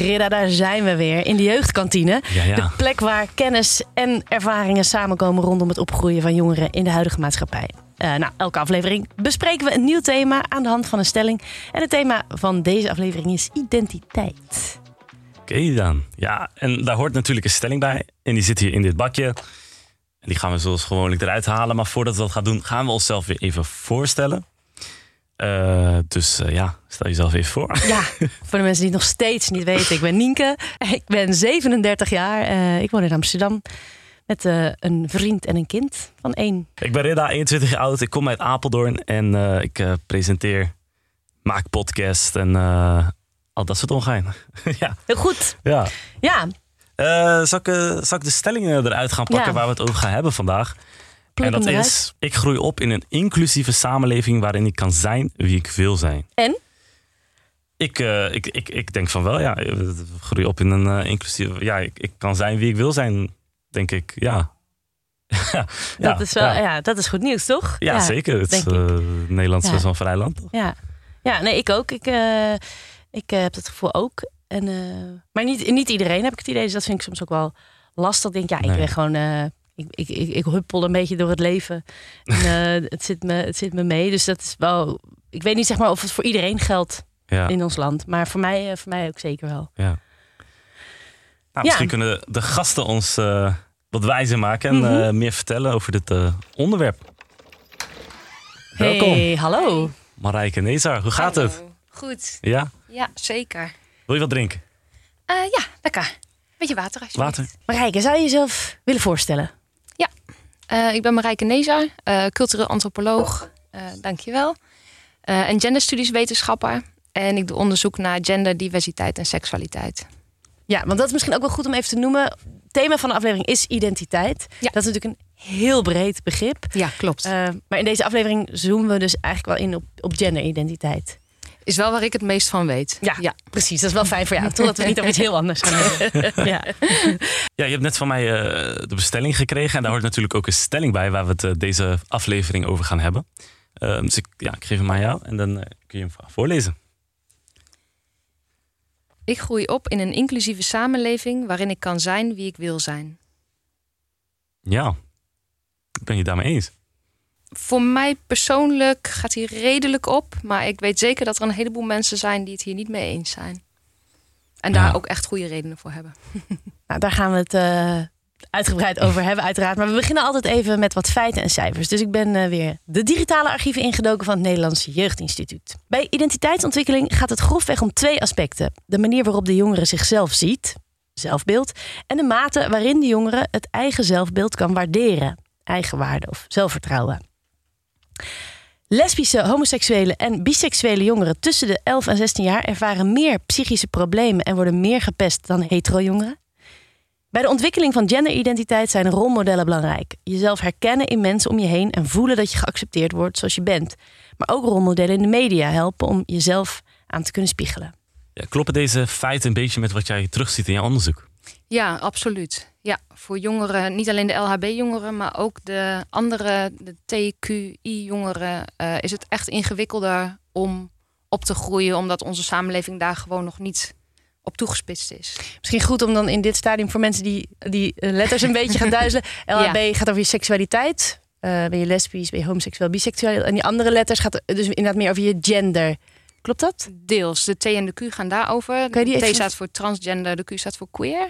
Ridda, daar zijn we weer in de jeugdkantine. Ja, ja. De plek waar kennis en ervaringen samenkomen rondom het opgroeien van jongeren in de huidige maatschappij. Uh, nou, elke aflevering bespreken we een nieuw thema aan de hand van een stelling. En het thema van deze aflevering is identiteit. Oké dan. Ja, en daar hoort natuurlijk een stelling bij. En die zit hier in dit bakje. En die gaan we zoals gewoonlijk eruit halen. Maar voordat we dat gaan doen, gaan we onszelf weer even voorstellen. Uh, dus uh, ja, stel jezelf even voor. Ja, voor de mensen die het nog steeds niet weten. Ik ben Nienke. Ik ben 37 jaar. Uh, ik woon in Amsterdam. Met een vriend en een kind van één. Ik ben Ridda, 21 jaar oud. Ik kom uit Apeldoorn. En ik presenteer, maak podcast en al dat soort ongein. ja. Heel goed. Ja. Ja. zal, ik, zal ik de stellingen eruit gaan pakken ja. waar we het over gaan hebben vandaag? En dat is, ik groei op in een inclusieve samenleving waarin ik kan zijn wie ik wil zijn. En? Ik, uh, ik, ik, ik denk van wel, ja. Ik groei op in een uh, inclusieve... Ja, ik, ik kan zijn wie ik wil zijn, denk ik, ja. ja, dat, is wel, ja. ja. dat is goed nieuws, toch? Ja, ja zeker. Het uh, Nederland is wel een vrij land. Ja. ja, nee, ik ook. Ik, ik heb het gevoel ook. En, maar niet, niet iedereen heb ik het idee. Dus dat vind ik soms ook wel lastig. Ik denk, ja, ik ben gewoon ik, ik, ik, ik, huppel een beetje door het leven. En, uh, het, zit me, het zit me mee. Dus dat is wel. Ik weet niet zeg maar of het voor iedereen geldt ja. in ons land. Maar voor mij, voor mij ook zeker wel. Ja. Nou, misschien ja. kunnen de gasten ons uh, wat wijzer maken en mm -hmm. uh, meer vertellen over dit onderwerp. Welkom. Hey, hallo. Marijke Nezar, hoe gaat hallo. het? Goed. Ja? Ja, zeker. Wil je wat drinken? ja, lekker. Beetje water alsjeblieft. Water. Marijke, zou je jezelf willen voorstellen? Uh, ik ben Marijke Nezar, uh, cultureel antropoloog, uh, dankjewel. en genderstudieswetenschapper. En ik doe onderzoek naar gender, diversiteit en seksualiteit. Ja, want dat is misschien ook wel goed om even te noemen. Het thema van de aflevering is identiteit. Ja. Dat is natuurlijk een heel breed begrip. Ja, klopt. maar in deze aflevering zoomen we dus eigenlijk wel in op, op genderidentiteit. Is wel waar ik het meest van weet. Ja, ja. precies. Dat is wel fijn voor jou. Totdat we niet over iets heel anders gaan hebben. ja. ja, je hebt net van mij uh, de bestelling gekregen. En daar hoort natuurlijk ook een stelling bij waar we het uh, deze aflevering over gaan hebben. Uh, dus ik, ja, ik geef hem aan jou en dan kun je hem voorlezen. Ik groei op in een inclusieve samenleving waarin ik kan zijn wie ik wil zijn. Ja, ik ben je daarmee eens voor mij persoonlijk gaat hij redelijk op. Maar ik weet zeker dat er een heleboel mensen zijn die het hier niet mee eens zijn. En daar ja. ook echt goede redenen voor hebben. Nou, daar gaan we het uh, uitgebreid over hebben, uiteraard. Maar we beginnen altijd even met wat feiten en cijfers. Dus ik ben uh, weer de digitale archieven ingedoken van het Nederlands Jeugdinstituut. Bij identiteitsontwikkeling gaat het grofweg om twee aspecten: de manier waarop de jongere zichzelf ziet, zelfbeeld, en de mate waarin de jongere het eigen zelfbeeld kan waarderen, eigenwaarde of zelfvertrouwen. Lesbische, homoseksuele en biseksuele jongeren tussen de 11 en 16 jaar ervaren meer psychische problemen en worden meer gepest dan hetero-jongeren. Bij de ontwikkeling van genderidentiteit zijn rolmodellen belangrijk. Jezelf herkennen in mensen om je heen en voelen dat je geaccepteerd wordt zoals je bent. Maar ook rolmodellen in de media helpen om jezelf aan te kunnen spiegelen. Ja, kloppen deze feiten een beetje met wat jij terugziet in je onderzoek? Ja, absoluut. Ja, voor jongeren, niet alleen de LHB-jongeren, maar ook de andere, de TQI-jongeren, uh, is het echt ingewikkelder om op te groeien, omdat onze samenleving daar gewoon nog niet op toegespitst is. Misschien goed om dan in dit stadium voor mensen die, die letters een beetje gaan duizelen. LHB ja. gaat over je seksualiteit. Uh, ben je lesbisch, ben je homoseksueel, biseksueel. En die andere letters gaat dus inderdaad meer over je gender. Klopt dat? Deels. De T en de Q gaan daarover. De T staat voor transgender, de Q staat voor queer.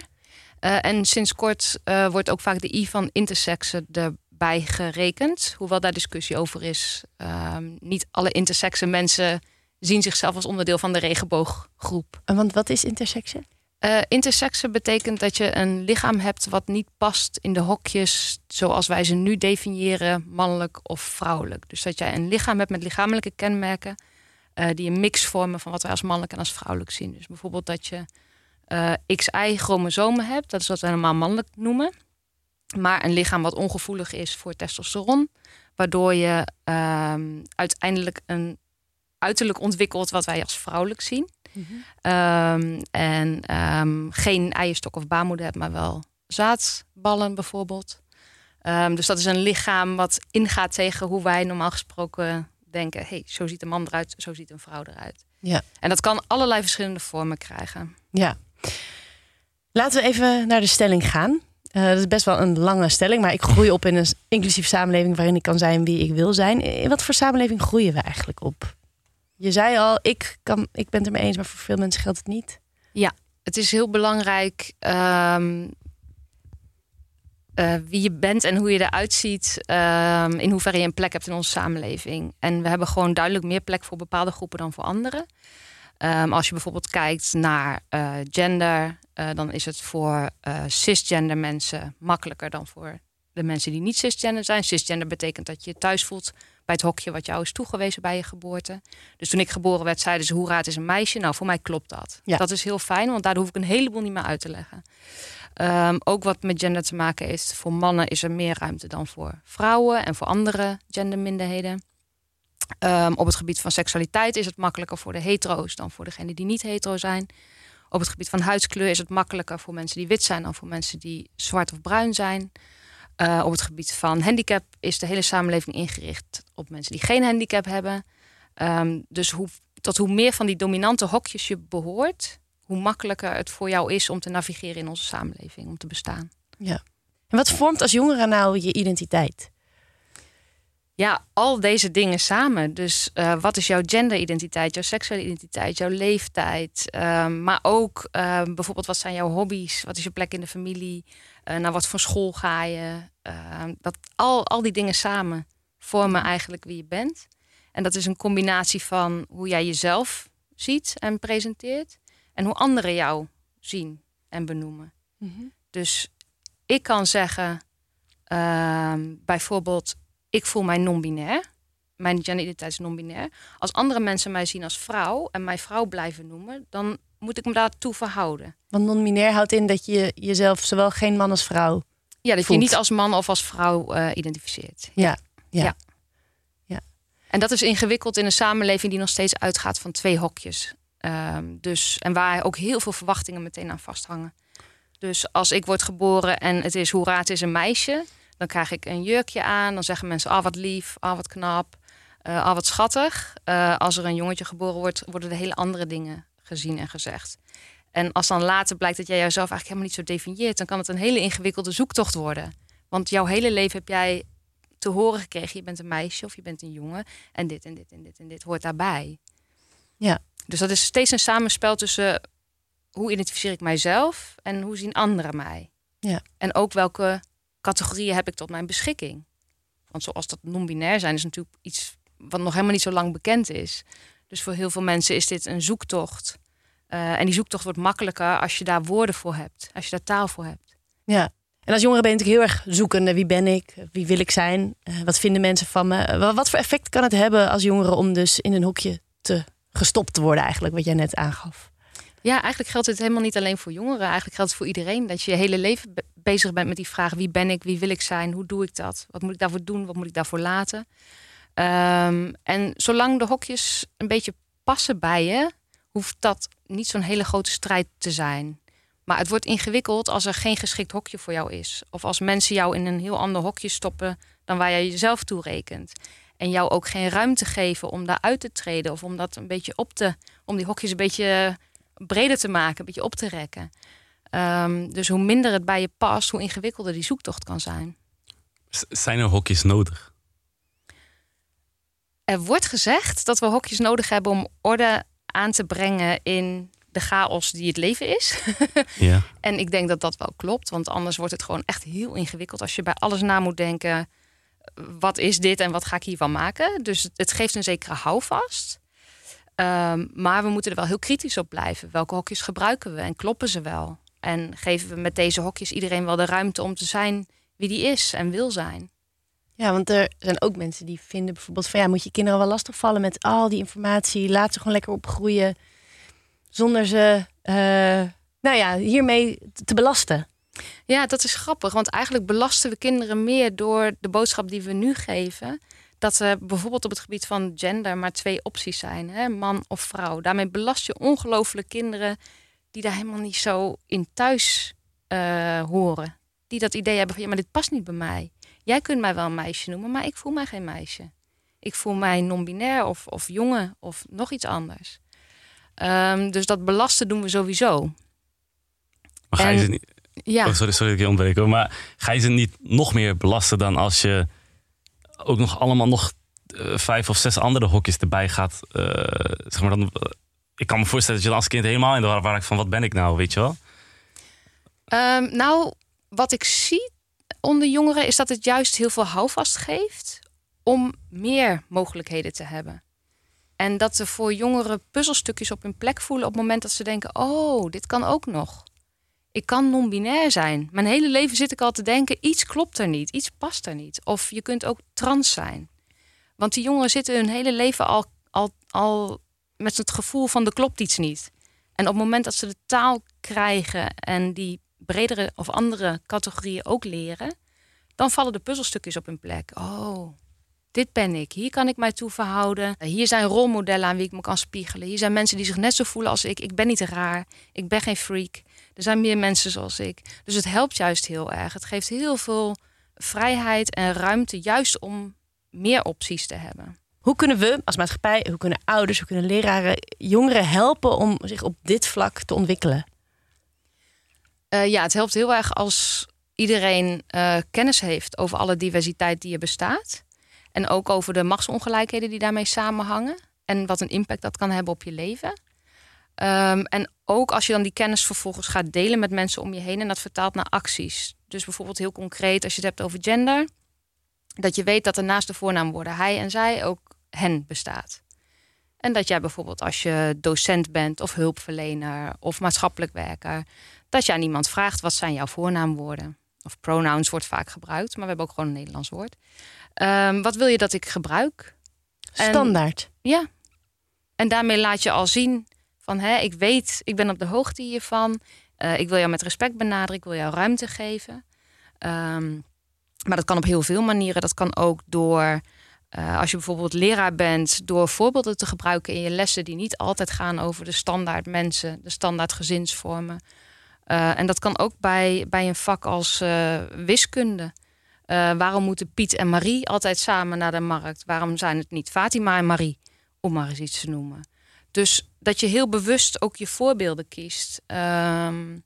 Uh, en sinds kort uh, wordt ook vaak de I van intersexen erbij gerekend. Hoewel daar discussie over is. Uh, niet alle intersexe mensen zien zichzelf als onderdeel van de regenbooggroep. En want wat is intersexe? Uh, intersexe betekent dat je een lichaam hebt wat niet past in de hokjes zoals wij ze nu definiëren, mannelijk of vrouwelijk. Dus dat jij een lichaam hebt met lichamelijke kenmerken uh, die een mix vormen van wat wij als mannelijk en als vrouwelijk zien. Dus bijvoorbeeld dat je uh, XY-chromosomen hebt, dat is wat we helemaal mannelijk noemen. Maar een lichaam wat ongevoelig is voor testosteron, waardoor je uh, uiteindelijk een uiterlijk ontwikkelt wat wij als vrouwelijk zien. Mm -hmm. um, en um, geen eierstok of baarmoeder hebt, maar wel zaadballen bijvoorbeeld. Um, dus dat is een lichaam wat ingaat tegen hoe wij normaal gesproken denken: hey, zo ziet een man eruit, zo ziet een vrouw eruit. Ja. En dat kan allerlei verschillende vormen krijgen. Ja. Laten we even naar de stelling gaan. Uh, dat is best wel een lange stelling, maar ik groei op in een inclusief samenleving waarin ik kan zijn wie ik wil zijn. In wat voor samenleving groeien we eigenlijk op? Je zei al, ik, kan, ik ben het er mee eens, maar voor veel mensen geldt het niet. Ja, het is heel belangrijk um, wie je bent en hoe je eruit ziet. Um, in hoeverre je een plek hebt in onze samenleving. En we hebben gewoon duidelijk meer plek voor bepaalde groepen dan voor anderen. Um, als je bijvoorbeeld kijkt naar uh, gender, uh, dan is het voor uh, cisgender mensen makkelijker dan voor de mensen die niet cisgender zijn. Cisgender betekent dat je thuis voelt bij het hokje wat jou is toegewezen bij je geboorte. Dus toen ik geboren werd, zeiden ze: hoe raad is een meisje? Nou, voor mij klopt dat. Ja. Dat is heel fijn, want daar hoef ik een heleboel niet meer uit te leggen. Um, ook wat met gender te maken is, voor mannen is er meer ruimte dan voor vrouwen en voor andere genderminderheden. Um, op het gebied van seksualiteit is het makkelijker voor de hetero's dan voor degenen die niet hetero zijn. Op het gebied van huidskleur is het makkelijker voor mensen die wit zijn dan voor mensen die zwart of bruin zijn. Uh, op het gebied van handicap is de hele samenleving ingericht op mensen die geen handicap hebben. Um, dus hoe, tot hoe meer van die dominante hokjes je behoort, hoe makkelijker het voor jou is om te navigeren in onze samenleving, om te bestaan. Ja. En wat vormt als jongere nou je identiteit? Ja, al deze dingen samen. Dus uh, wat is jouw genderidentiteit, jouw seksuele identiteit, jouw leeftijd? Uh, maar ook uh, bijvoorbeeld wat zijn jouw hobby's? Wat is je plek in de familie? Uh, naar wat voor school ga je? dat, al, al die dingen samen vormen eigenlijk wie je bent. En dat is een combinatie van hoe jij jezelf ziet en presenteert. En hoe anderen jou zien en benoemen. Mm -hmm. Dus ik kan zeggen, ehm, bijvoorbeeld ik voel mij non-binair. Mijn genderidentiteit is non-binair. Als andere mensen mij zien als vrouw en mij vrouw blijven noemen, dan moet ik me daartoe verhouden. Want non-binair houdt in dat je jezelf zowel geen man als vrouw. Ja, dat je niet als man of als vrouw uh, identificeert. Ja, ja. ja. ja. En dat is ingewikkeld in een samenleving die nog steeds uitgaat van twee hokjes. Um, dus, en waar ook heel veel verwachtingen meteen aan vasthangen. Dus als ik word geboren en het is hoera, het is een meisje dan krijg ik een jurkje aan. Dan zeggen mensen, ah wat lief, ah wat knap, uh, ah wat schattig. Uh, als er een jongetje geboren wordt, worden er hele andere dingen gezien en gezegd. En als dan later blijkt dat jij jezelf eigenlijk helemaal niet zo definieert, dan kan het een hele ingewikkelde zoektocht worden. Want jouw hele leven heb jij te horen gekregen: je bent een meisje of je bent een jongen. En dit en dit en dit en dit hoort daarbij. Ja. Dus dat is steeds een samenspel tussen hoe identificeer ik mijzelf en hoe zien anderen mij. Ja. En ook welke categorieën heb ik tot mijn beschikking? Want zoals dat non-binair zijn, is natuurlijk iets wat nog helemaal niet zo lang bekend is. Dus voor heel veel mensen is dit een zoektocht. Uh, en die zoektocht wordt makkelijker als je daar woorden voor hebt, als je daar taal voor hebt. Ja, en als jongere ben je natuurlijk heel erg zoekende. Wie ben ik? Wie wil ik zijn? Uh, wat vinden mensen van me? Wat voor effect kan het hebben als jongere om dus in een hokje te gestopt te worden, eigenlijk, wat jij net aangaf? Ja, eigenlijk geldt het helemaal niet alleen voor jongeren. Eigenlijk geldt het voor iedereen. Dat je je hele leven bezig bent met die vraag: wie ben ik, wie wil ik zijn, hoe doe ik dat? Wat moet ik daarvoor doen, wat moet ik daarvoor laten? Um, en zolang de hokjes een beetje passen bij je, hoeft dat niet zo'n hele grote strijd te zijn. Maar het wordt ingewikkeld als er geen geschikt hokje voor jou is. Of als mensen jou in een heel ander hokje stoppen dan waar jij jezelf toe rekent. En jou ook geen ruimte geven om daaruit te treden. Of om dat een beetje op te. om die hokjes een beetje breder te maken, een beetje op te rekken. Um, dus hoe minder het bij je past, hoe ingewikkelder die zoektocht kan zijn. zijn er hokjes nodig? Er wordt gezegd dat we hokjes nodig hebben om orde aan te brengen in de chaos die het leven is. ja. En ik denk dat dat wel klopt, want anders wordt het gewoon echt heel ingewikkeld als je bij alles na moet denken. Wat is dit en wat ga ik hiervan maken? Dus het geeft een zekere houvast. Um, maar we moeten er wel heel kritisch op blijven. Welke hokjes gebruiken we en kloppen ze wel? En geven we met deze hokjes iedereen wel de ruimte om te zijn wie die is en wil zijn? Ja, want er zijn ook mensen die vinden bijvoorbeeld van ja, moet je kinderen wel lastig vallen met al die informatie. Laat ze gewoon lekker opgroeien zonder ze, uh, nou ja, hiermee te belasten. Ja, dat is grappig, want eigenlijk belasten we kinderen meer door de boodschap die we nu geven dat er bijvoorbeeld op het gebied van gender maar twee opties zijn: hè? man of vrouw. Daarmee belast je ongelooflijk kinderen die daar helemaal niet zo in thuis uh, horen. Die dat idee hebben van ja, maar dit past niet bij mij. Jij kunt mij wel een meisje noemen, maar ik voel mij geen meisje. Ik voel mij non-binair of, of jongen of nog iets anders. Um, dus dat belasten doen we sowieso. Maar ga je En- ze niet... Ja, Oh, sorry, sorry dat ik je ontbreek. hoor. Maar ga je ze niet nog meer belasten dan als je ook nog allemaal nog eh, vijf of zes andere hokjes erbij gaat? eh, zeg maar dan, eh, ik kan me voorstellen dat je als kind helemaal in de war raakt van wat ben ik nou, weet je wel? Ehm, nou, wat ik zie onder jongeren is dat het juist heel veel houvast geeft om meer mogelijkheden te hebben. En dat er voor jongeren puzzelstukjes op hun plek voelen op het moment dat ze denken: oh, dit kan ook nog. Ik kan non-binair zijn. Mijn hele leven zit ik al te denken: iets klopt er niet, iets past er niet. Of je kunt ook trans zijn. Want die jongeren zitten hun hele leven al, al, al met het gevoel van er klopt iets niet. En op het moment dat ze de taal krijgen en die bredere of andere categorieën ook leren, dan vallen de puzzelstukjes op hun plek. Oh, dit ben ik. Hier kan ik mij toe verhouden. Hier zijn rolmodellen aan wie ik me kan spiegelen. Hier zijn mensen die zich net zo voelen als ik. Ik ben niet raar. Ik ben geen freak. Er zijn meer mensen zoals ik. Dus het helpt juist heel erg. Het geeft heel veel vrijheid en ruimte, juist om meer opties te hebben. Hoe kunnen we als maatschappij, hoe kunnen ouders, hoe kunnen leraren jongeren helpen om zich op dit vlak te ontwikkelen? Eh, ja, het helpt heel erg als iedereen eh, kennis heeft over alle diversiteit die er bestaat. En ook over de machtsongelijkheden die daarmee samenhangen. En wat een impact dat kan hebben op je leven. Ehm, en ook als je dan die kennis vervolgens gaat delen met mensen om je heen en dat vertaalt naar acties. Dus bijvoorbeeld heel concreet als je het hebt over gender. Dat je weet dat er naast de voornaamwoorden hij en zij ook hen bestaat. En dat jij bijvoorbeeld als je docent bent of hulpverlener of maatschappelijk werker dat je aan iemand vraagt wat zijn jouw voornaamwoorden. Of pronouns wordt vaak gebruikt, maar we hebben ook gewoon een Nederlands woord. Ehm, wat wil je dat ik gebruik? En- Standaard. Ja. En daarmee laat je al zien van hè, ik weet, ik ben op de hoogte hiervan. Eh, ik wil jou met respect benaderen, ik wil jou ruimte geven. Ehm, maar dat kan op heel veel manieren. Dat kan ook door, eh, als je bijvoorbeeld leraar bent, door voorbeelden te gebruiken in je lessen die niet altijd gaan over de standaard mensen, de standaard gezinsvormen. Eh, en dat kan ook bij, bij een vak als eh, wiskunde. Waarom moeten Piet en Marie altijd samen naar de markt? Waarom zijn het niet Fatima en Marie? Om maar eens iets te noemen. Dus dat je heel bewust ook je voorbeelden kiest. Ehm,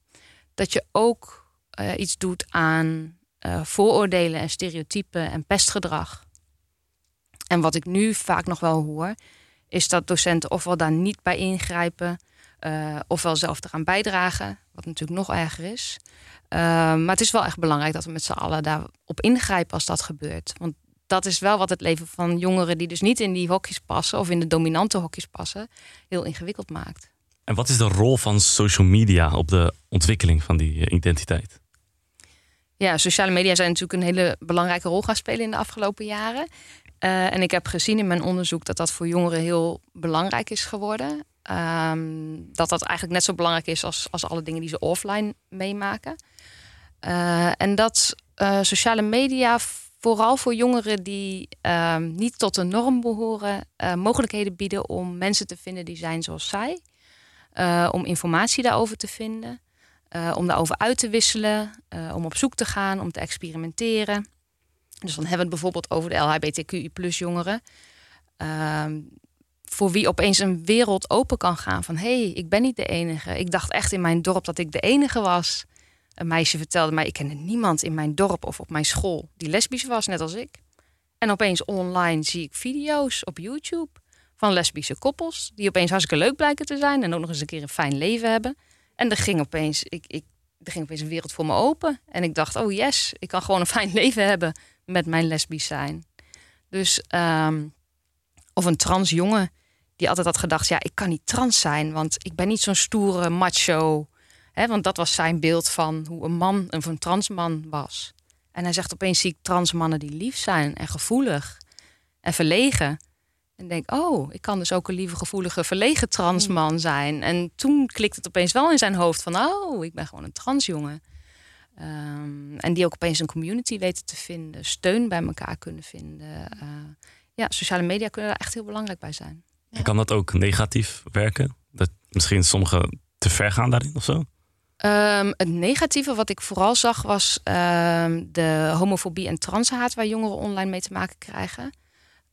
dat je ook iets doet aan vooroordelen en stereotypen en pestgedrag. En wat ik nu vaak nog wel hoor, is dat docenten ofwel daar niet bij ingrijpen, eh, ofwel zelf eraan bijdragen, wat natuurlijk nog erger is. Uh, maar het is wel echt belangrijk dat we met z'n allen daarop ingrijpen als dat gebeurt. Want dat is wel wat het leven van jongeren die dus niet in die hokjes passen of in de dominante hokjes passen, heel ingewikkeld maakt. En wat is de rol van social media op de ontwikkeling van die eh, identiteit? Ja, sociale media zijn natuurlijk een hele belangrijke rol gaan spelen in de afgelopen jaren. Uh, en ik heb gezien in mijn onderzoek dat dat voor jongeren heel belangrijk is geworden. Um, dat dat eigenlijk net zo belangrijk is als, als alle dingen die ze offline meemaken. Uh, en dat uh, sociale media vooral voor jongeren die uh, niet tot de norm behoren, mogelijkheden bieden om mensen te vinden die zijn zoals zij. Om informatie daarover te vinden, om daarover uit te wisselen, om op zoek te gaan, om te experimenteren. Dus dan hebben we het bijvoorbeeld over de LHBTQI jongeren. Ehm, voor wie opeens een wereld open kan gaan van... hé, hey, ik ben niet de enige. Ik dacht echt in mijn dorp dat ik de enige was. Een meisje vertelde mij, ik kende niemand in mijn dorp of op mijn school... die lesbisch was, net als ik. En opeens online zie ik video's op YouTube... van lesbische koppels die opeens hartstikke leuk blijken te zijn... en ook nog eens een keer een fijn leven hebben. En er ging opeens, ik, ik, er ging opeens een wereld voor me open. En ik dacht, oh yes, ik kan gewoon een fijn leven hebben... met mijn lesbisch zijn. Dus, um, of een trans jongen die altijd had gedacht: ja, ik kan niet trans zijn, want ik ben niet zo'n stoere macho. Hè, want dat was zijn beeld van hoe een man, of een transman was. En hij zegt opeens: zie ik trans mannen die lief zijn en gevoelig en verlegen. En denk: oh, ik kan dus ook een lieve, gevoelige, verlegen transman zijn. En toen klikt het opeens wel in zijn hoofd van: oh, ik ben gewoon een transjongen. Um, en die ook opeens een community weten te vinden, steun bij elkaar kunnen vinden. Uh, ja, sociale media kunnen daar echt heel belangrijk bij zijn. En kan dat ook negatief werken? Dat misschien sommigen te ver gaan daarin of zo? Um, het negatieve wat ik vooral zag was um, de homofobie en transhaat waar jongeren online mee te maken krijgen.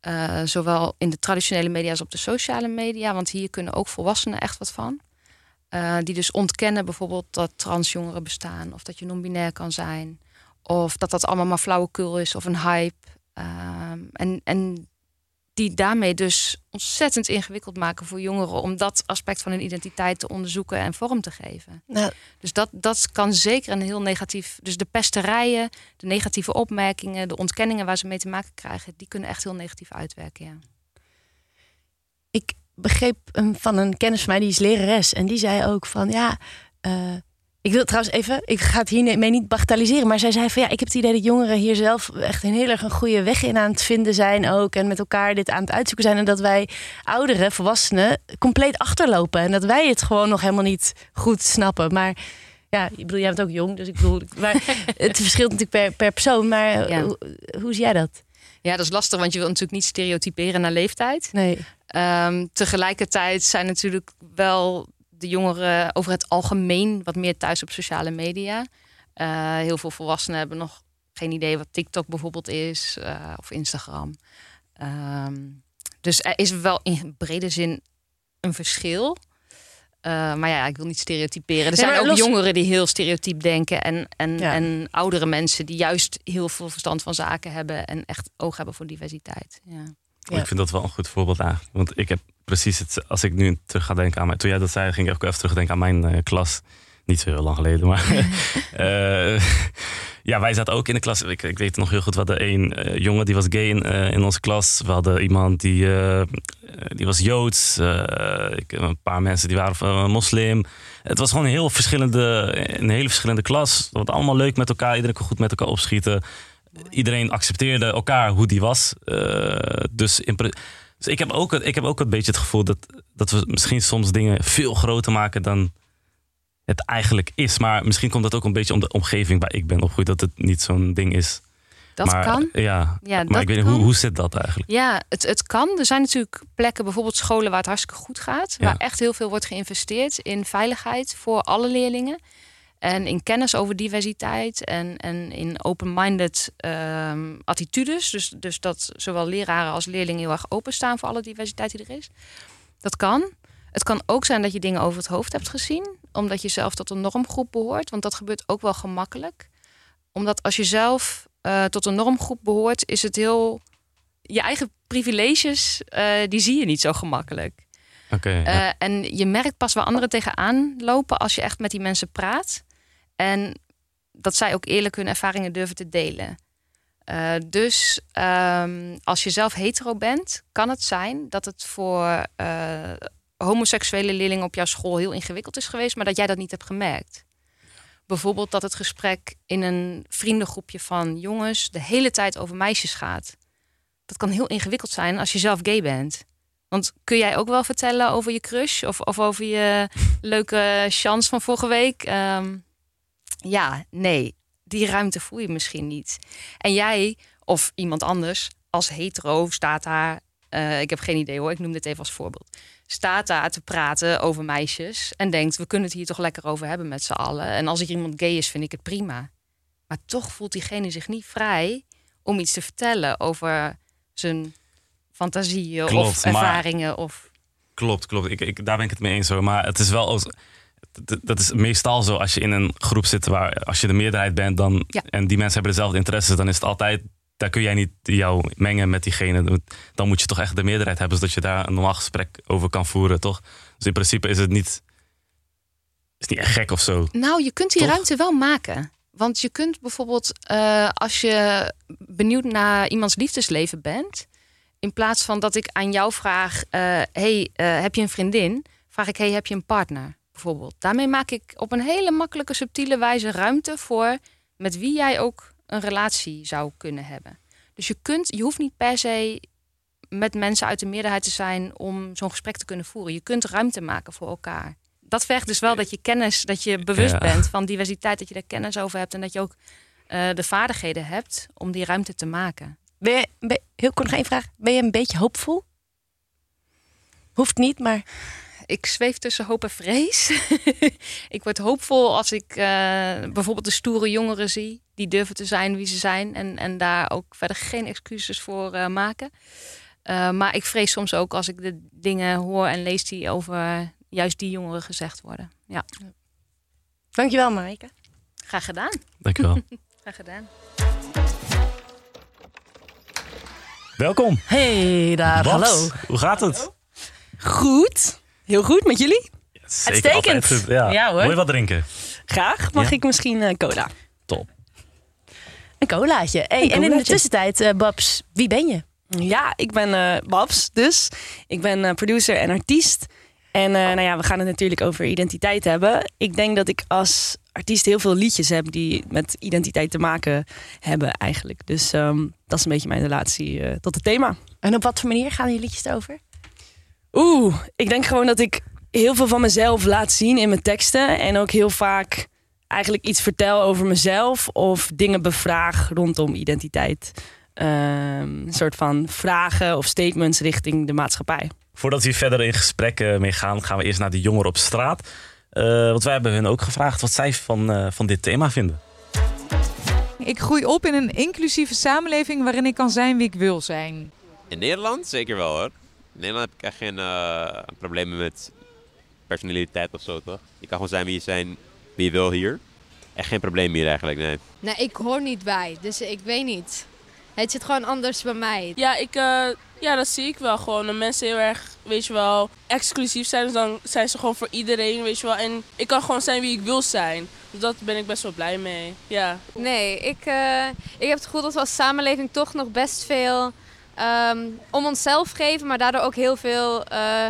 Uh, zowel in de traditionele media als op de sociale media, want hier kunnen ook volwassenen echt wat van. Eh, die dus ontkennen bijvoorbeeld dat transjongeren bestaan. Of dat je non-binair kan zijn. Of dat dat allemaal maar flauwekul is of een hype. Ehm, en, en die daarmee dus ontzettend ingewikkeld maken voor jongeren om dat aspect van hun identiteit te onderzoeken en vorm te geven. Nou, Dus dat, dat kan zeker een heel negatief. Dus de pesterijen, de negatieve opmerkingen, de ontkenningen waar ze mee te maken krijgen, die kunnen echt heel negatief uitwerken. Ja. Begreep van een kennis van mij, die is lerares. En die zei ook van ja. eh, ik wil trouwens even, ik ga het hiermee niet bagatelliseren. Maar zij zei van ja, ik heb het idee dat jongeren hier zelf echt een heel erg een goede weg in aan het vinden zijn ook. En met elkaar dit aan het uitzoeken zijn. En dat wij ouderen, volwassenen, compleet achterlopen. En dat wij het gewoon nog helemaal niet goed snappen. Maar ja, ik bedoel, jij bent ook jong. Dus ik bedoel, maar het verschilt natuurlijk per, per persoon. Maar Ja. hoe, hoe zie jij dat? Ja, dat is lastig, want je wil natuurlijk niet stereotyperen naar leeftijd. Nee. Ehm, tegelijkertijd zijn natuurlijk wel de jongeren over het algemeen wat meer thuis op sociale media. Eh, heel veel volwassenen hebben nog geen idee wat TikTok bijvoorbeeld is eh, of Instagram. Ehm, dus er is wel in brede zin een verschil. Eh, maar ja, ik wil niet stereotyperen. Er Nee, zijn ook los- jongeren die heel stereotyp denken. En, en, Ja. en oudere mensen die juist heel veel verstand van zaken hebben. En echt oog hebben voor diversiteit. Ja. Ja. Ik vind dat wel een goed voorbeeld eigenlijk. Want ik heb precies het, als ik nu terug ga denken aan mij. Toen jij dat zei, ging ik ook even terugdenken aan mijn eh, klas. Niet zo heel lang geleden, maar. eh, ja, wij zaten ook in de klas. Ik, ik weet nog heel goed, we hadden één eh, jongen die was gay in, eh, in onze klas. We hadden iemand die, eh, die was joods. Ik, een paar mensen die waren moslim. Het was gewoon een heel verschillende, een hele verschillende klas. Was allemaal leuk met elkaar. Iedereen kon goed met elkaar opschieten. Iedereen accepteerde elkaar hoe die was. Dus, in, dus ik, heb ook, ik heb ook een beetje het gevoel dat, dat we misschien soms dingen veel groter maken dan het eigenlijk is. Maar misschien komt dat ook een beetje om de omgeving waar ik ben opgegroeid, dat het niet zo'n ding is. Dat maar, kan. Ja, Ja, maar dat ik weet niet, hoe, hoe zit dat eigenlijk? Ja, het, het kan. Er zijn natuurlijk plekken, bijvoorbeeld scholen waar het hartstikke goed gaat. Ja. Waar echt heel veel wordt geïnvesteerd in veiligheid voor alle leerlingen. En in kennis over diversiteit en, en in open-minded ehm, attitudes. Dus, dus dat zowel leraren als leerlingen heel erg openstaan voor alle diversiteit die er is. Dat kan. Het kan ook zijn dat je dingen over het hoofd hebt gezien, omdat je zelf tot een normgroep behoort. Want dat gebeurt ook wel gemakkelijk. Omdat als je zelf eh, tot een normgroep behoort, is het heel je eigen privileges, eh, die zie je niet zo gemakkelijk. Oké, ja. Eh, en je merkt pas waar anderen tegenaan lopen als je echt met die mensen praat. En dat zij ook eerlijk hun ervaringen durven te delen. Dus ehm, als je zelf hetero bent, kan het zijn dat het voor homoseksuele leerlingen op jouw school heel ingewikkeld is geweest, maar dat jij dat niet hebt gemerkt. Bijvoorbeeld dat het gesprek in een vriendengroepje van jongens de hele tijd over meisjes gaat. Dat kan heel ingewikkeld zijn als je zelf gay bent. Want kun jij ook wel vertellen over je crush of, of over je leuke chance van vorige week? Ehm, ja, nee, die ruimte voel je misschien niet. En jij of iemand anders als hetero staat daar, eh, ik heb geen idee hoor, ik noem dit even als voorbeeld, staat daar te praten over meisjes en denkt, we kunnen het hier toch lekker over hebben met z'n allen. En als er iemand gay is, vind ik het prima. Maar toch voelt diegene zich niet vrij om iets te vertellen over zijn fantasieën Klopt, of maar- ervaringen. Of... Klopt, klopt. Ik, ik, daar ben ik het mee eens hoor. Maar het is wel. Als, dat- dat is meestal zo als je in een groep zit waar als je de meerderheid bent dan, Ja. en die mensen hebben dezelfde interesses, dan is het altijd. Daar kun jij niet jou mengen met diegene. Dan moet je toch echt de meerderheid hebben, zodat je daar een normaal gesprek over kan voeren, toch? Dus in principe is het niet, is niet echt gek of zo. Nou, je kunt die Toch? ruimte wel maken. Want je kunt bijvoorbeeld, eh, als je benieuwd naar iemands liefdesleven bent, in plaats van dat ik aan jou vraag: eh, hey, eh, heb je een vriendin? Vraag ik: hey, heb je een partner? Bijvoorbeeld. Daarmee maak ik op een hele makkelijke, subtiele wijze ruimte voor met wie jij ook een relatie zou kunnen hebben. Dus je kunt, je hoeft niet per se met mensen uit de meerderheid te zijn om zo'n gesprek te kunnen voeren. Je kunt ruimte maken voor elkaar. Dat vergt dus wel dat je kennis, dat je bewust Ja. bent van diversiteit, dat je daar kennis over hebt en dat je ook eh, de vaardigheden hebt om die ruimte te maken. Ben je, ben- heel kort nog één vraag. Ben je een beetje hoopvol? Hoeft niet, maar Ik zweef tussen hoop en vrees. ik word hoopvol als ik eh, bijvoorbeeld de stoere jongeren zie. Die durven te zijn wie ze zijn. En, en daar ook verder geen excuses voor eh, maken. Eh, maar ik vrees soms ook als ik de dingen hoor en lees die over juist die jongeren gezegd worden. Ja, Dankjewel, Maaike. graag gedaan. Dankjewel. Graag gedaan. Welkom. Hey daar, Babs, hallo. Hoe gaat het? Goed. Heel goed met jullie. Zeker, Uitstekend. goed. Ja. Ja, hoor. Wil je wat drinken? Graag. Mag Ja. ik misschien eh, cola? Top. Een colaatje. Hey, Een En in de tussentijd, eh, Babs, wie ben je? Ja, ik ben eh, Babs dus. Ik ben eh, producer en artiest. En eh, nou ja, we gaan het natuurlijk over identiteit hebben. Ik denk dat ik als artiest heel veel liedjes heb die met identiteit te maken hebben eigenlijk. Dus ehm, dat is een beetje mijn relatie eh, tot het thema. En op wat voor manier gaan je liedjes erover? Oeh, ik denk gewoon dat ik heel veel van mezelf laat zien in mijn teksten. En ook heel vaak eigenlijk iets vertel over mezelf of dingen bevraag rondom identiteit. Ehm, een soort van vragen of statements richting de maatschappij. Voordat we hier verder in gesprek eh, mee gaan, gaan we eerst naar de jongeren op straat. Eh, want wij hebben hun ook gevraagd wat zij van, eh, van dit thema vinden. Ik groei op in een inclusieve samenleving waarin ik kan zijn wie ik wil zijn. In Nederland zeker wel hoor. In Nederland heb ik echt geen eh, problemen met personaliteit of zo toch? Je kan gewoon zijn wie je, zijn, wie je wil hier. Echt geen probleem hier eigenlijk, nee. Nee, ik hoor niet bij, dus ik weet niet. Het zit gewoon anders bij mij. Ja, ik, eh, ja, dat zie ik wel gewoon. Dat mensen heel erg, weet je wel, exclusief zijn. Dus dan zijn ze gewoon voor iedereen, weet je wel. En ik kan gewoon zijn wie ik wil zijn. Dus dat ben ik best wel blij mee. Ja. Nee, ik, eh, ik heb het gevoel dat we als samenleving toch nog best veel ehm, om onszelf geven, maar daardoor ook heel veel eh,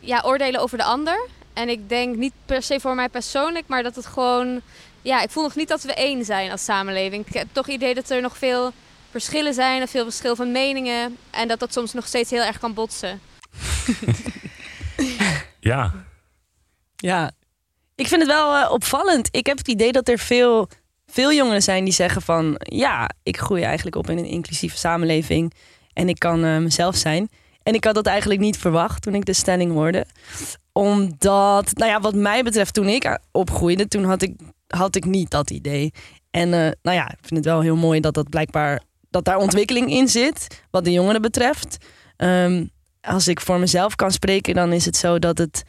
ja, oordelen over de ander. En ik denk niet per se voor mij persoonlijk, maar dat het gewoon. Ja, ik voel nog niet dat we één zijn als samenleving. Ik heb toch het idee dat er nog veel verschillen zijn, en veel verschil van meningen. En dat dat soms nog steeds heel erg kan botsen. Ja, Ja, ik vind het wel eh, opvallend. Ik heb het idee dat er veel, veel jongeren zijn die zeggen van... ja, ik groei eigenlijk op in een inclusieve samenleving en ik kan eh, mezelf zijn. En ik had dat eigenlijk niet verwacht toen ik de stelling hoorde. Omdat, nou ja, wat mij betreft toen ik opgroeide... toen had ik, had ik niet dat idee. En eh, nou ja, ik vind het wel heel mooi dat dat blijkbaar... dat daar ontwikkeling in zit, wat de jongeren betreft. Ehm, als ik voor mezelf kan spreken, dan is het zo dat het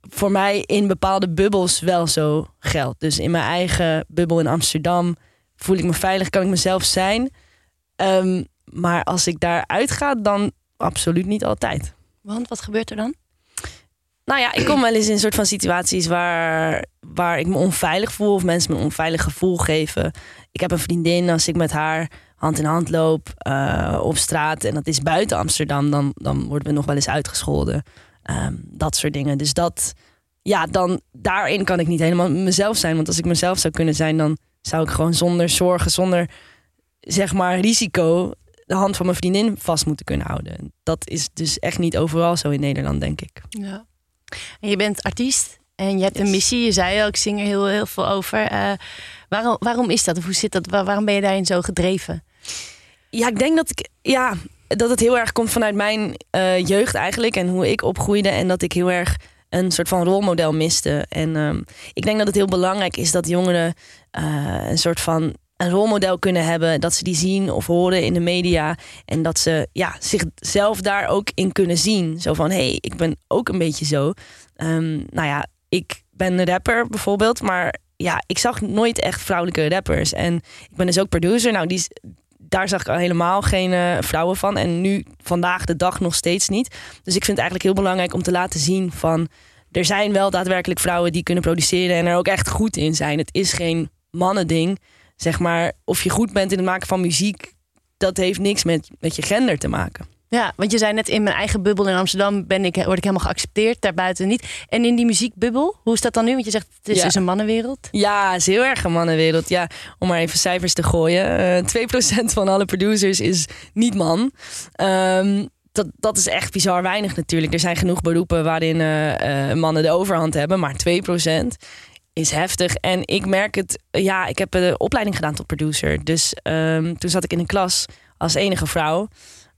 voor mij in bepaalde bubbels wel zo geldt. Dus in mijn eigen bubbel in Amsterdam voel ik me veilig, kan ik mezelf zijn. Ehm, maar als ik daaruit ga, dan absoluut niet altijd. Want wat gebeurt er dan? Nou ja, ik kom wel eens in een soort van situaties waar, waar ik me onveilig voel of mensen me een onveilig gevoel geven. Ik heb een vriendin, als ik met haar hand in hand loop eh, op straat en dat is buiten Amsterdam, dan, dan worden we nog wel eens uitgescholden. Ehm, dat soort dingen. Dus dat, ja, dan daarin kan ik niet helemaal mezelf zijn. Want als ik mezelf zou kunnen zijn, dan zou ik gewoon zonder zorgen, zonder zeg maar risico de hand van mijn vriendin vast moeten kunnen houden. Dat is dus echt niet overal zo in Nederland, denk ik. Ja. En je bent artiest en je hebt een missie. Je zei al, ik zing er heel, heel veel over. Eh, waarom, waarom is dat? Of hoe zit dat? Waar- waarom ben je daarin zo gedreven? Ja, ik denk dat ik ja, dat het heel erg komt vanuit mijn eh, jeugd eigenlijk en hoe ik opgroeide en dat ik heel erg een soort van rolmodel miste. En ehm, ik denk dat het heel belangrijk is dat jongeren eh, een soort van een rolmodel kunnen hebben, dat ze die zien of horen in de media en dat ze ja, zichzelf daar ook in kunnen zien. Zo van, hé, hey, ik ben ook een beetje zo. Ehm, nou ja, ik ben een rapper bijvoorbeeld, maar ja, ik zag nooit echt vrouwelijke rappers. En ik ben dus ook producer. Nou, die, daar zag ik al helemaal geen eh, vrouwen van. En nu, vandaag de dag, nog steeds niet. Dus ik vind het eigenlijk heel belangrijk om te laten zien van... er zijn wel daadwerkelijk vrouwen die kunnen produceren... en er ook echt goed in zijn. Het is geen mannending. Zeg maar, of je goed bent in het maken van muziek... dat heeft niks met, met je gender te maken. Ja, want je zei net in mijn eigen bubbel in Amsterdam ben ik, word ik helemaal geaccepteerd, daarbuiten niet. En in die muziekbubbel, hoe is dat dan nu? Want je zegt het is Ja. dus een mannenwereld. Ja, het is heel erg een mannenwereld. Ja, om maar even cijfers te gooien. Eh 2% van alle producers is niet man. Ehm, dat, dat is echt bizar weinig natuurlijk. Er zijn genoeg beroepen waarin eh, eh, mannen de overhand hebben. Maar 2% is heftig. En ik merk het... Ja, ik heb een opleiding gedaan tot producer. Dus ehm, toen zat ik in een klas als enige vrouw.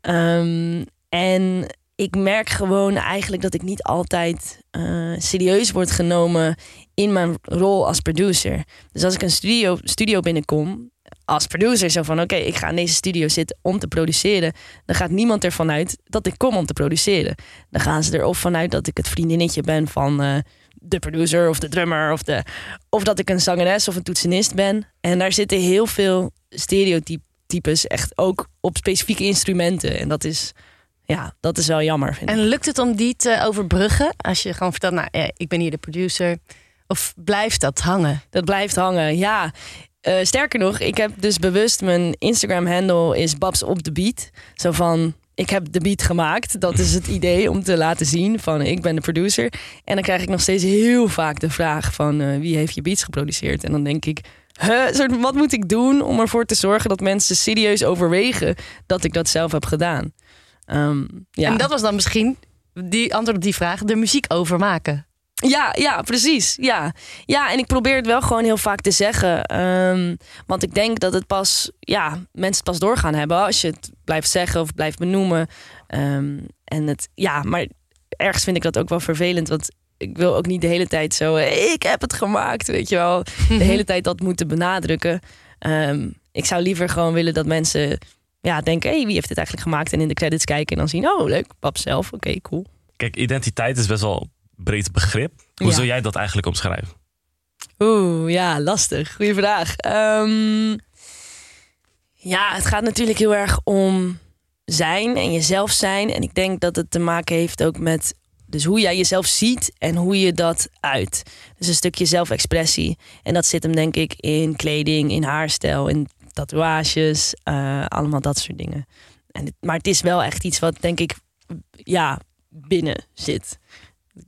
Ehm, en ik merk gewoon eigenlijk dat ik niet altijd eh, serieus word genomen in mijn rol als producer. Dus als ik een studio, studio binnenkom, als producer zo van... oké, ik ga in deze studio zitten om te produceren. Dan gaat niemand ervan uit dat ik kom om te produceren. Dan gaan ze er of vanuit dat ik het vriendinnetje ben van... eh, de producer of de drummer of, de, of dat ik een zangeres of een toetsenist ben. En daar zitten heel veel stereotypes echt ook op specifieke instrumenten. En dat is, ja, dat is wel jammer. Vind ik. En lukt het om die te overbruggen? Als je gewoon vertelt, nou, eh, ik ben hier de producer. Of blijft dat hangen? Dat blijft hangen, ja. Eh, sterker nog, ik heb dus bewust mijn Instagram-handle is Babs op de beat. Zo van, ik heb de beat gemaakt. Dat is het idee om te laten zien van, ik ben de producer. En dan krijg ik nog steeds heel vaak de vraag van, eh, wie heeft je beats geproduceerd? En dan denk ik, huh, wat moet ik doen om ervoor te zorgen dat mensen serieus overwegen dat ik dat zelf heb gedaan? Ehm, ja. En dat was dan misschien, die antwoord op die vraag, de muziek overmaken. Ja, ja, precies. Ja. ja, en ik probeer het wel gewoon heel vaak te zeggen. Ehm, want ik denk dat het pas, ja, mensen het pas doorgaan hebben als je het blijft zeggen of blijft benoemen. Ehm, en het, ja, maar ergens vind ik dat ook wel vervelend. Want ik wil ook niet de hele tijd zo, ik heb het gemaakt, weet je wel. De hele tijd dat moeten benadrukken. Ehm, ik zou liever gewoon willen dat mensen ja, denken, hé, hey, wie heeft dit eigenlijk gemaakt? En in de credits kijken en dan zien, oh, leuk, pap zelf, oké, cool. Kijk, identiteit is best wel breed begrip. Hoe Ja. zou jij dat eigenlijk omschrijven? Oeh, ja, lastig. Goeie vraag. Ehm, ja, het gaat natuurlijk heel erg om zijn en jezelf zijn. En ik denk dat het te maken heeft ook met dus hoe jij jezelf ziet en hoe je dat uit. Dus een stukje zelfexpressie. En dat zit hem denk ik in kleding, in haarstijl, in tatoeages, eh, allemaal dat soort dingen. En maar het is wel echt iets wat denk ik ja, binnen zit.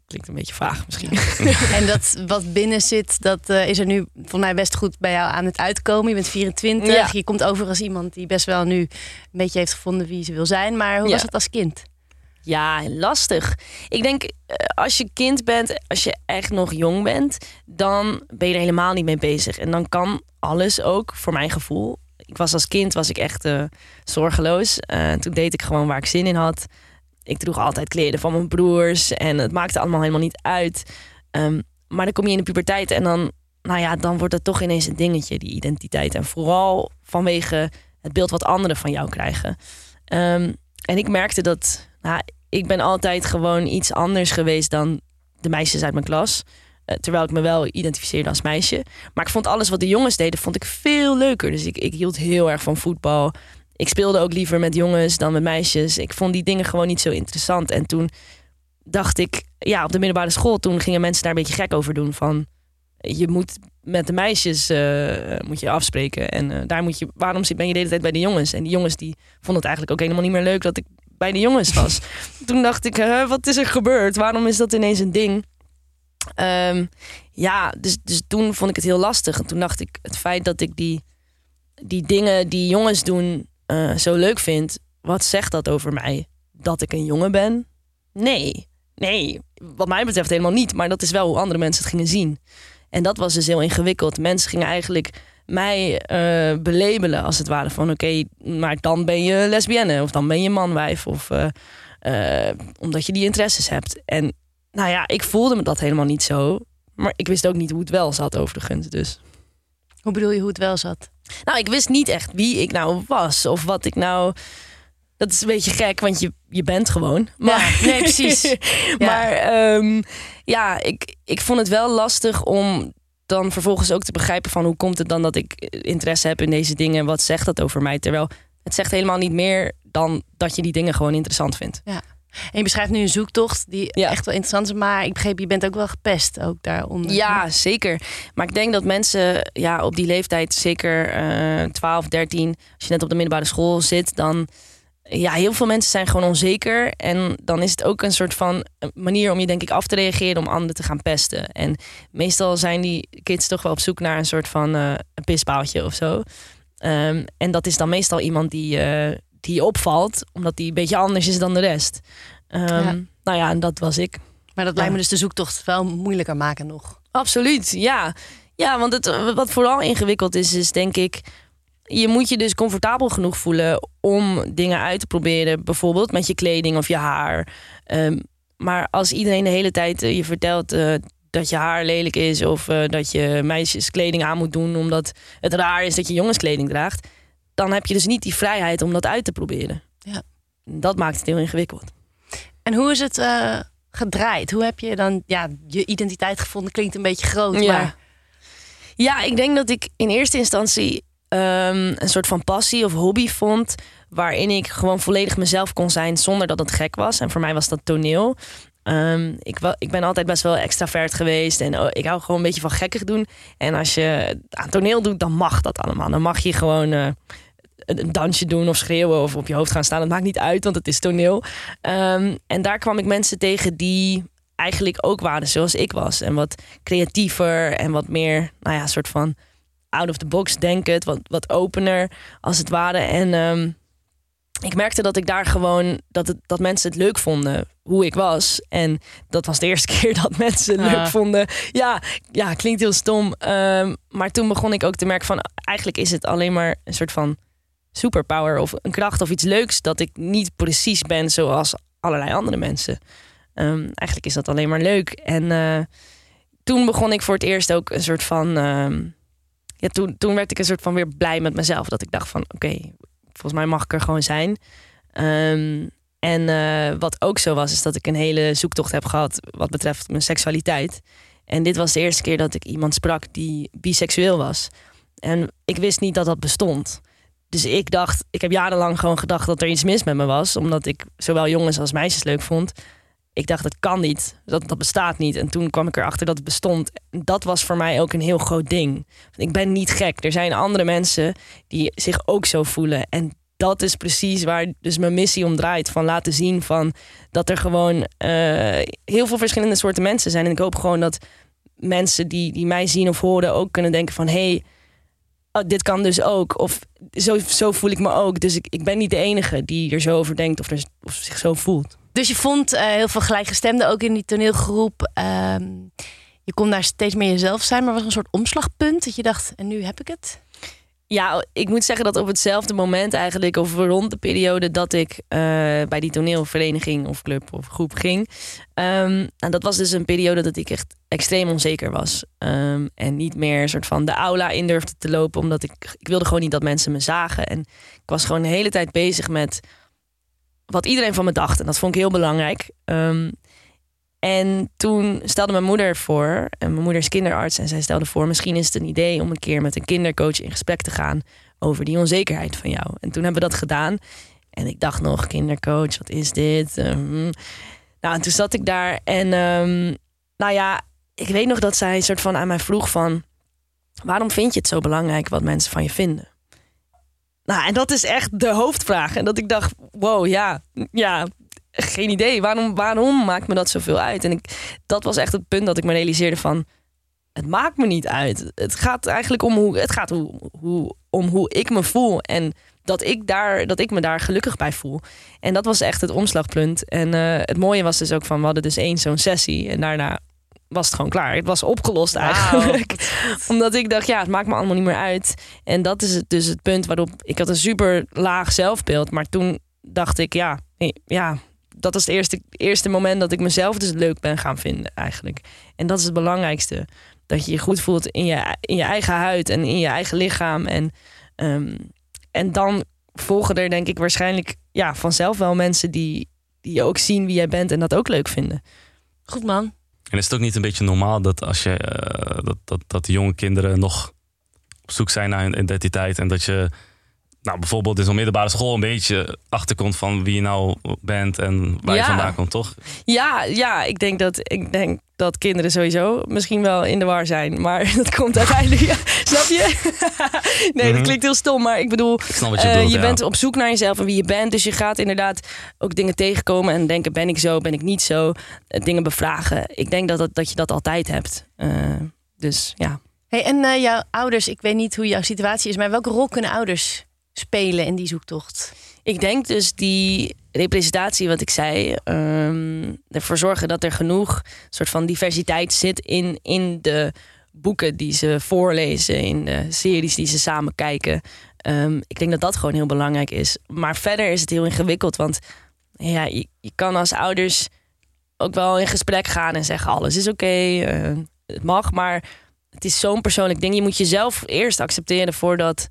Klinkt een beetje vaag misschien. En dat wat binnen zit, dat eh, is er nu volgens mij best goed bij jou aan het uitkomen. Je bent 24, Ja. je komt over als iemand die best wel nu een beetje heeft gevonden wie ze wil zijn. Maar hoe Ja. was het als kind? Ja, lastig. Ik denk, eh, als je kind bent, als je echt nog jong bent, dan ben je er helemaal niet mee bezig. En dan kan alles ook, voor mijn gevoel. Ik was als kind was ik echt eh, zorgeloos. Toen deed ik gewoon waar ik zin in had. Ik droeg altijd kleren van mijn broers en het maakte allemaal helemaal niet uit. Ehm, maar dan kom je in de puberteit en dan, nou ja, dan wordt het toch ineens een dingetje, die identiteit. En vooral vanwege het beeld wat anderen van jou krijgen. Ehm, en ik merkte dat, nou, ik ben altijd gewoon iets anders geweest dan de meisjes uit mijn klas. Eh, terwijl ik me wel identificeerde als meisje. Maar ik vond alles wat de jongens deden, vond ik veel leuker. Dus ik, ik hield heel erg van voetbal. Ik speelde ook liever met jongens dan met meisjes. Ik vond die dingen gewoon niet zo interessant. En toen dacht ik, ja, op de middelbare school, toen gingen mensen daar een beetje gek over doen. Van je moet met de meisjes eh, moet je afspreken. En eh, daar moet je, waarom ben je de hele tijd bij de jongens? En die jongens die vonden het eigenlijk ook helemaal niet meer leuk dat ik bij de jongens was. toen dacht ik, wat is er gebeurd? Waarom is dat ineens een ding? Ehm, ja, dus, dus toen vond ik het heel lastig. En toen dacht ik, het feit dat ik die, die dingen die jongens doen eh, zo leuk vind, wat zegt dat over mij? Dat ik een jongen ben? Nee, nee, wat mij betreft helemaal niet. Maar dat is wel hoe andere mensen het gingen zien. En dat was dus heel ingewikkeld. Mensen gingen eigenlijk mij eh belabelen als het ware van oké, maar dan ben je lesbienne of dan ben je manwijf of eh, omdat je die interesses hebt. En nou ja, ik voelde me dat helemaal niet zo, maar ik wist ook niet hoe het wel zat overigens. Dus Hoe bedoel je hoe het wel zat? Nou, ik wist niet echt wie ik nou was of wat ik nou. Dat is een beetje gek, want je, je bent gewoon. Maar, nee, precies. Ja. maar ehm, ja, ik, ik vond het wel lastig om dan vervolgens ook te begrijpen van hoe komt het dan dat ik interesse heb in deze dingen. Wat zegt dat over mij? Terwijl het zegt helemaal niet meer dan dat je die dingen gewoon interessant vindt. En je beschrijft nu een zoektocht die Ja. echt wel interessant is. Maar ik begreep, je bent ook wel gepest ook daaronder. Ja, zeker. Maar ik denk dat mensen ja, op die leeftijd, zeker eh 12, 13, als je net op de middelbare school zit, dan ja, heel veel mensen zijn gewoon onzeker. En dan is het ook een soort van manier om je, denk ik, af te reageren om anderen te gaan pesten. En meestal zijn die kids toch wel op zoek naar een soort van eh, een pispaaltje of zo. Ehm, en dat is dan meestal iemand die, eh, die opvalt, omdat die een beetje anders is dan de rest. Ja. Nou ja, en dat was ik. Maar dat lijkt me dus de zoektocht wel moeilijker maken nog. Absoluut, ja. Ja, want het, wat vooral ingewikkeld is, is denk ik... je moet je dus comfortabel genoeg voelen om dingen uit te proberen. Bijvoorbeeld met je kleding of je haar. Ehm, maar als iedereen de hele tijd eh, je vertelt... eh, dat je haar lelijk is of eh, dat je meisjeskleding aan moet doen omdat het raar is dat je jongenskleding draagt, dan heb je dus niet die vrijheid om dat uit te proberen. Ja. Dat maakt het heel ingewikkeld. En hoe is het eh, gedraaid? Hoe heb je dan ja, je identiteit gevonden? Klinkt een beetje groot, Ja. maar Ja, ik denk dat ik in eerste instantie ehm, een soort van passie of hobby vond. Waarin ik gewoon volledig mezelf kon zijn zonder dat het gek was. En voor mij was dat toneel. Ehm, ik, ik ben altijd best wel extravert geweest. En oh, ik hou gewoon een beetje van gekkig doen. En als je aan toneel doet, dan mag dat allemaal. Dan mag je gewoon eh, een dansje doen of schreeuwen of op je hoofd gaan staan. Dat maakt niet uit, want het is toneel. Ehm, en daar kwam ik mensen tegen die eigenlijk ook waren zoals ik was. En wat creatiever en wat meer, nou ja, soort van out of the box denken. Wat, wat opener als het ware. En ehm, ik merkte dat ik daar gewoon, dat, het, dat mensen het leuk vonden hoe ik was. En dat was de eerste keer dat mensen het Ah. leuk vonden. Ja, ja, klinkt heel stom. Ehm, maar toen begon ik ook te merken van, eigenlijk is het alleen maar een soort van superpower of een kracht of iets leuks dat ik niet precies ben zoals allerlei andere mensen. Ehm, eigenlijk is dat alleen maar leuk. En eh, toen begon ik voor het eerst ook een soort van. ehm, ja, toen, toen werd ik een soort van weer blij met mezelf. Dat ik dacht van oké, volgens mij mag ik er gewoon zijn. Ehm, en eh, wat ook zo was, is dat ik een hele zoektocht heb gehad wat betreft mijn seksualiteit. En dit was de eerste keer dat ik iemand sprak die biseksueel was. En ik wist niet dat dat bestond. Dus ik dacht, ik heb jarenlang gewoon gedacht dat er iets mis met me was. Omdat ik zowel jongens als meisjes leuk vond. Ik dacht, dat kan niet. Dat, dat bestaat niet. En toen kwam ik erachter dat het bestond. Dat was voor mij ook een heel groot ding. Ik ben niet gek. Er zijn andere mensen die zich ook zo voelen. En dat is precies waar dus mijn missie om draait. Van laten zien van dat er gewoon eh, heel veel verschillende soorten mensen zijn. En ik hoop gewoon dat mensen die, die mij zien of horen ook kunnen denken van... hé, hey, oh, dit kan dus ook. Of zo, zo voel ik me ook. Dus ik, ik ben niet de enige die er zo over denkt of, er, of zich zo voelt. Dus je vond eh, heel veel gelijkgestemden ook in die toneelgroep. Ehm, je kon daar steeds meer jezelf zijn, maar was een soort omslagpunt dat je dacht, en nu heb ik het? Ja, ik moet zeggen dat op hetzelfde moment eigenlijk, of rond de periode dat ik eh, bij die toneelvereniging of club of groep ging. ehm, en dat was dus een periode dat ik echt extreem onzeker was. Ehm, en niet meer soort van de aula in durfde te lopen, omdat ik, ik wilde gewoon niet dat mensen me zagen. En ik was gewoon de hele tijd bezig met wat iedereen van me dacht. En dat vond ik heel belangrijk. Ehm, en toen stelde mijn moeder voor, en mijn moeder is kinderarts, en zij stelde voor: misschien is het een idee om een keer met een kindercoach in gesprek te gaan over die onzekerheid van jou. En toen hebben we dat gedaan. En ik dacht nog: kindercoach, wat is dit? Ehm, nou, en toen zat ik daar en, ehm, nou ja, ik weet nog dat zij een soort van aan mij vroeg: van waarom vind je het zo belangrijk wat mensen van je vinden? Nou, en dat is echt de hoofdvraag. En dat ik dacht: wow, ja, ja, geen idee. Waarom, waarom maakt me dat zoveel uit? En ik, dat was echt het punt dat ik me realiseerde van... het maakt me niet uit. Het gaat eigenlijk om hoe, het gaat hoe, hoe, om hoe ik me voel. En dat ik, daar, dat ik me daar gelukkig bij voel. En dat was echt het omslagpunt. En eh, het mooie was dus ook van... we hadden dus één zo'n sessie. En daarna was het gewoon klaar. Het was opgelost eigenlijk. Omdat ik dacht, ja, het maakt me allemaal niet meer uit. En dat is het, dus het punt waarop... ik had een super laag zelfbeeld. Maar toen dacht ik, ja, nee, ja dat was het eerste, eerste moment dat ik mezelf dus leuk ben gaan vinden eigenlijk. En dat is het belangrijkste. Dat je je goed voelt in je, in je eigen huid en in je eigen lichaam. En, ehm, en dan volgen er denk ik waarschijnlijk ja, vanzelf wel mensen die, die ook zien wie jij bent en dat ook leuk vinden. Goed man. En is het ook niet een beetje normaal dat als je eh, dat, dat, dat de jonge kinderen nog op zoek zijn naar hun identiteit en dat je nou, bijvoorbeeld in zo'n middelbare school een beetje achterkomt van wie je nou bent en waar Ja. je vandaan komt, toch? Ja, ja ik, denk dat, ik denk dat kinderen sowieso misschien wel in de war zijn. Maar dat komt uiteindelijk. Ja, snap je? nee, dat Mhm. klinkt heel stom. Maar ik bedoel, Ik snap wat je Eh, bedoelt. je ja. bent op zoek naar jezelf en wie je bent. Dus je gaat inderdaad ook dingen tegenkomen en denken: ben ik zo, ben ik niet zo? Eh, dingen bevragen. Ik denk dat, dat, dat je dat altijd hebt. Eh, dus ja. Hey, en eh, jouw ouders, ik weet niet hoe jouw situatie is, maar welke rol kunnen ouders spelen in die zoektocht? Ik denk dus die representatie, wat ik zei, ehm, ervoor zorgen dat er genoeg soort van diversiteit zit in, in de boeken die ze voorlezen, in de series die ze samen kijken. Ehm, ik denk dat dat gewoon heel belangrijk is. Maar verder is het heel ingewikkeld, want ja, je, kan als ouders ook wel in gesprek gaan en zeggen alles is oké, eh, het mag. Maar het is zo'n persoonlijk ding. Je moet jezelf eerst accepteren voordat,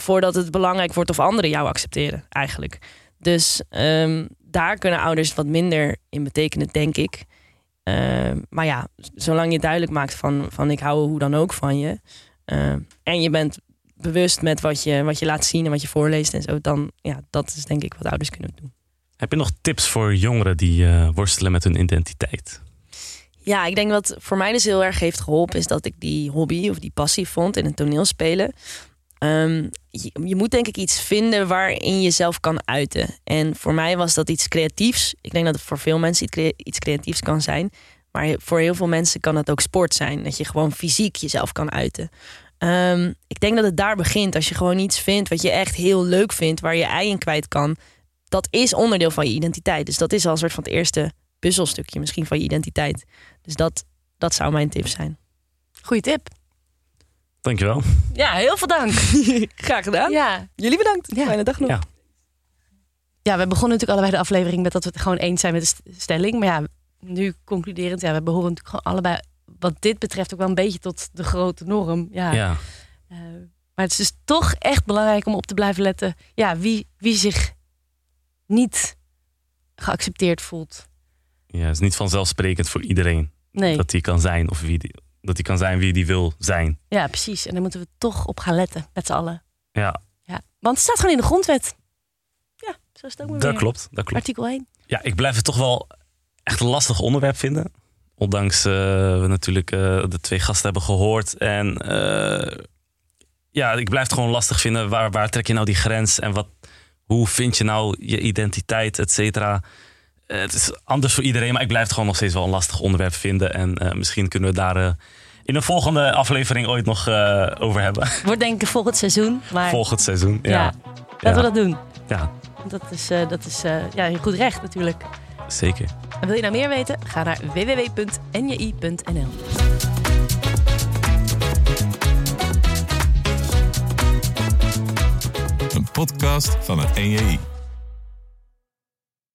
voordat het belangrijk wordt of anderen jou accepteren eigenlijk. Dus ehm, daar kunnen ouders wat minder in betekenen, denk ik. Ehm, maar ja, zolang je duidelijk maakt van, van ik hou hoe dan ook van je. ehm, en je bent bewust met wat je, wat je laat zien en wat je voorleest en zo. Dan ja, dat is denk ik wat ouders kunnen doen. Heb je nog tips voor jongeren die eh, worstelen met hun identiteit? Ja, ik denk wat voor mij dus heel erg heeft geholpen, is dat ik die hobby of die passie vond in het toneelspelen. Ehm, je, moet denk ik iets vinden waarin je jezelf kan uiten. En voor mij was dat iets creatiefs. Ik denk dat het voor veel mensen iets creatiefs kan zijn. Maar voor heel veel mensen kan het ook sport zijn. Dat je gewoon fysiek jezelf kan uiten. Ehm, ik denk dat het daar begint. Als je gewoon iets vindt wat je echt heel leuk vindt, waar je ei in kwijt kan. Dat is onderdeel van je identiteit. Dus dat is al een soort van het eerste puzzelstukje misschien van je identiteit. Dus dat, dat zou mijn tip zijn. Goeie tip. Dankjewel. Ja, heel veel dank. Graag gedaan. Ja. Jullie bedankt. Ja. Fijne dag nog. Ja. ja, we begonnen natuurlijk allebei de aflevering met dat we het gewoon eens zijn met de st- stelling. Maar ja, nu concluderend, ja, we behoren natuurlijk gewoon allebei, wat dit betreft, ook wel een beetje tot de grote norm. Ja. Ja. Eh, maar het is dus toch echt belangrijk om op te blijven letten, ja, wie, wie zich niet geaccepteerd voelt. ja, het is niet vanzelfsprekend voor iedereen Nee, dat hij kan zijn of wie die, dat hij kan zijn wie hij wil zijn. ja, precies. En daar moeten we toch op gaan letten, met z'n allen. Ja, Ja. Want het staat gewoon in de grondwet. Ja, zo is het ook maar dat weer. klopt. Dat klopt. Artikel 1. Ja, ik blijf het toch wel echt een lastig onderwerp vinden. Ondanks eh, we natuurlijk eh, de twee gasten hebben gehoord. En eh, ja, ik blijf het gewoon lastig vinden. Waar, waar trek je nou die grens? En wat, hoe vind je nou je identiteit, et cetera? Eh, het is anders voor iedereen, maar ik blijf het gewoon nog steeds wel een lastig onderwerp vinden. En eh, misschien kunnen we daar eh, in een volgende aflevering ooit nog eh, over hebben. Wordt denk ik volgend seizoen. Maar Volgend seizoen. ja, Ja, laten we dat doen. ja Dat is, eh, dat is eh, ja, je goed recht natuurlijk. zeker. En wil je nou meer weten? Ga naar www.nji.nl. Een podcast van het NJI.